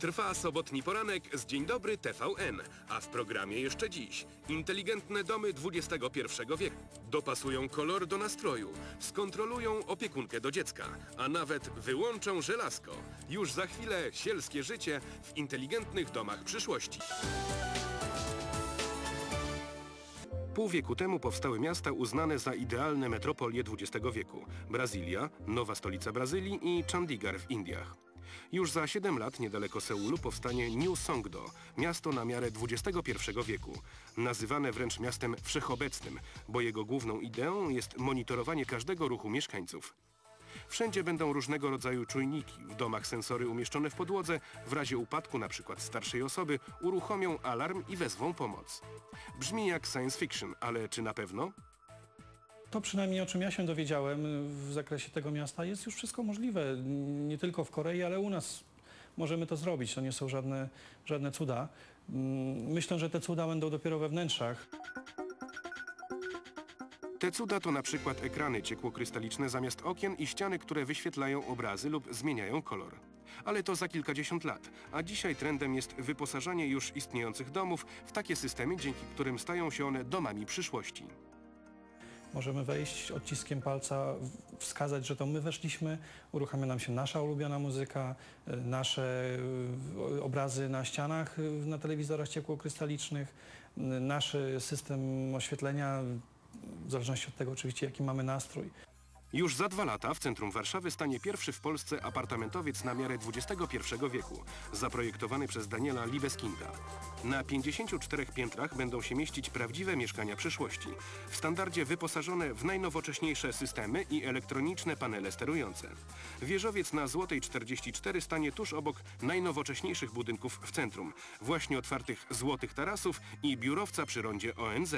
Trwa sobotni poranek z Dzień Dobry TVN, a w programie jeszcze dziś inteligentne domy XXI wieku. Dopasują kolor do nastroju, skontrolują opiekunkę do dziecka, a nawet wyłączą żelazko. Już za chwilę sielskie życie w inteligentnych domach przyszłości. Pół wieku temu powstały miasta uznane za idealne metropolie XX wieku. Brazylia, nowa stolica Brazylii i Chandigarh w Indiach. Już za 7 lat niedaleko Seulu powstanie New Songdo, miasto na miarę XXI wieku. Nazywane wręcz miastem wszechobecnym, bo jego główną ideą jest monitorowanie każdego ruchu mieszkańców. Wszędzie będą różnego rodzaju czujniki, w domach sensory umieszczone w podłodze, w razie upadku np. starszej osoby uruchomią alarm i wezwą pomoc. Brzmi jak science fiction, ale czy na pewno? To przynajmniej o czym ja się dowiedziałem w zakresie tego miasta jest już wszystko możliwe. Nie tylko w Korei, ale u nas możemy to zrobić. To nie są żadne, żadne cuda. Mm, Myślę, że te cuda będą dopiero we wnętrzach. Te cuda to na przykład ekrany ciekłokrystaliczne zamiast okien i ściany, które wyświetlają obrazy lub zmieniają kolor. Ale to za kilkadziesiąt lat, a dzisiaj trendem jest wyposażanie już istniejących domów w takie systemy, dzięki którym stają się one domami przyszłości. Możemy wejść odciskiem palca, wskazać, że to my weszliśmy, uruchamia nam się nasza ulubiona muzyka, y, nasze y, obrazy na ścianach y, na telewizorach ciekłokrystalicznych, y, nasz system oświetlenia, w zależności od tego oczywiście jaki mamy nastrój. Już za dwa lata w centrum Warszawy stanie pierwszy w Polsce apartamentowiec na miarę XXI wieku, zaprojektowany przez Daniela Libeskinda. Na 54 piętrach będą się mieścić prawdziwe mieszkania przyszłości, w standardzie wyposażone w najnowocześniejsze systemy i elektroniczne panele sterujące. Wieżowiec na Złotej 44 stanie tuż obok najnowocześniejszych budynków w centrum, właśnie otwartych złotych tarasów i biurowca przy rondzie ONZ.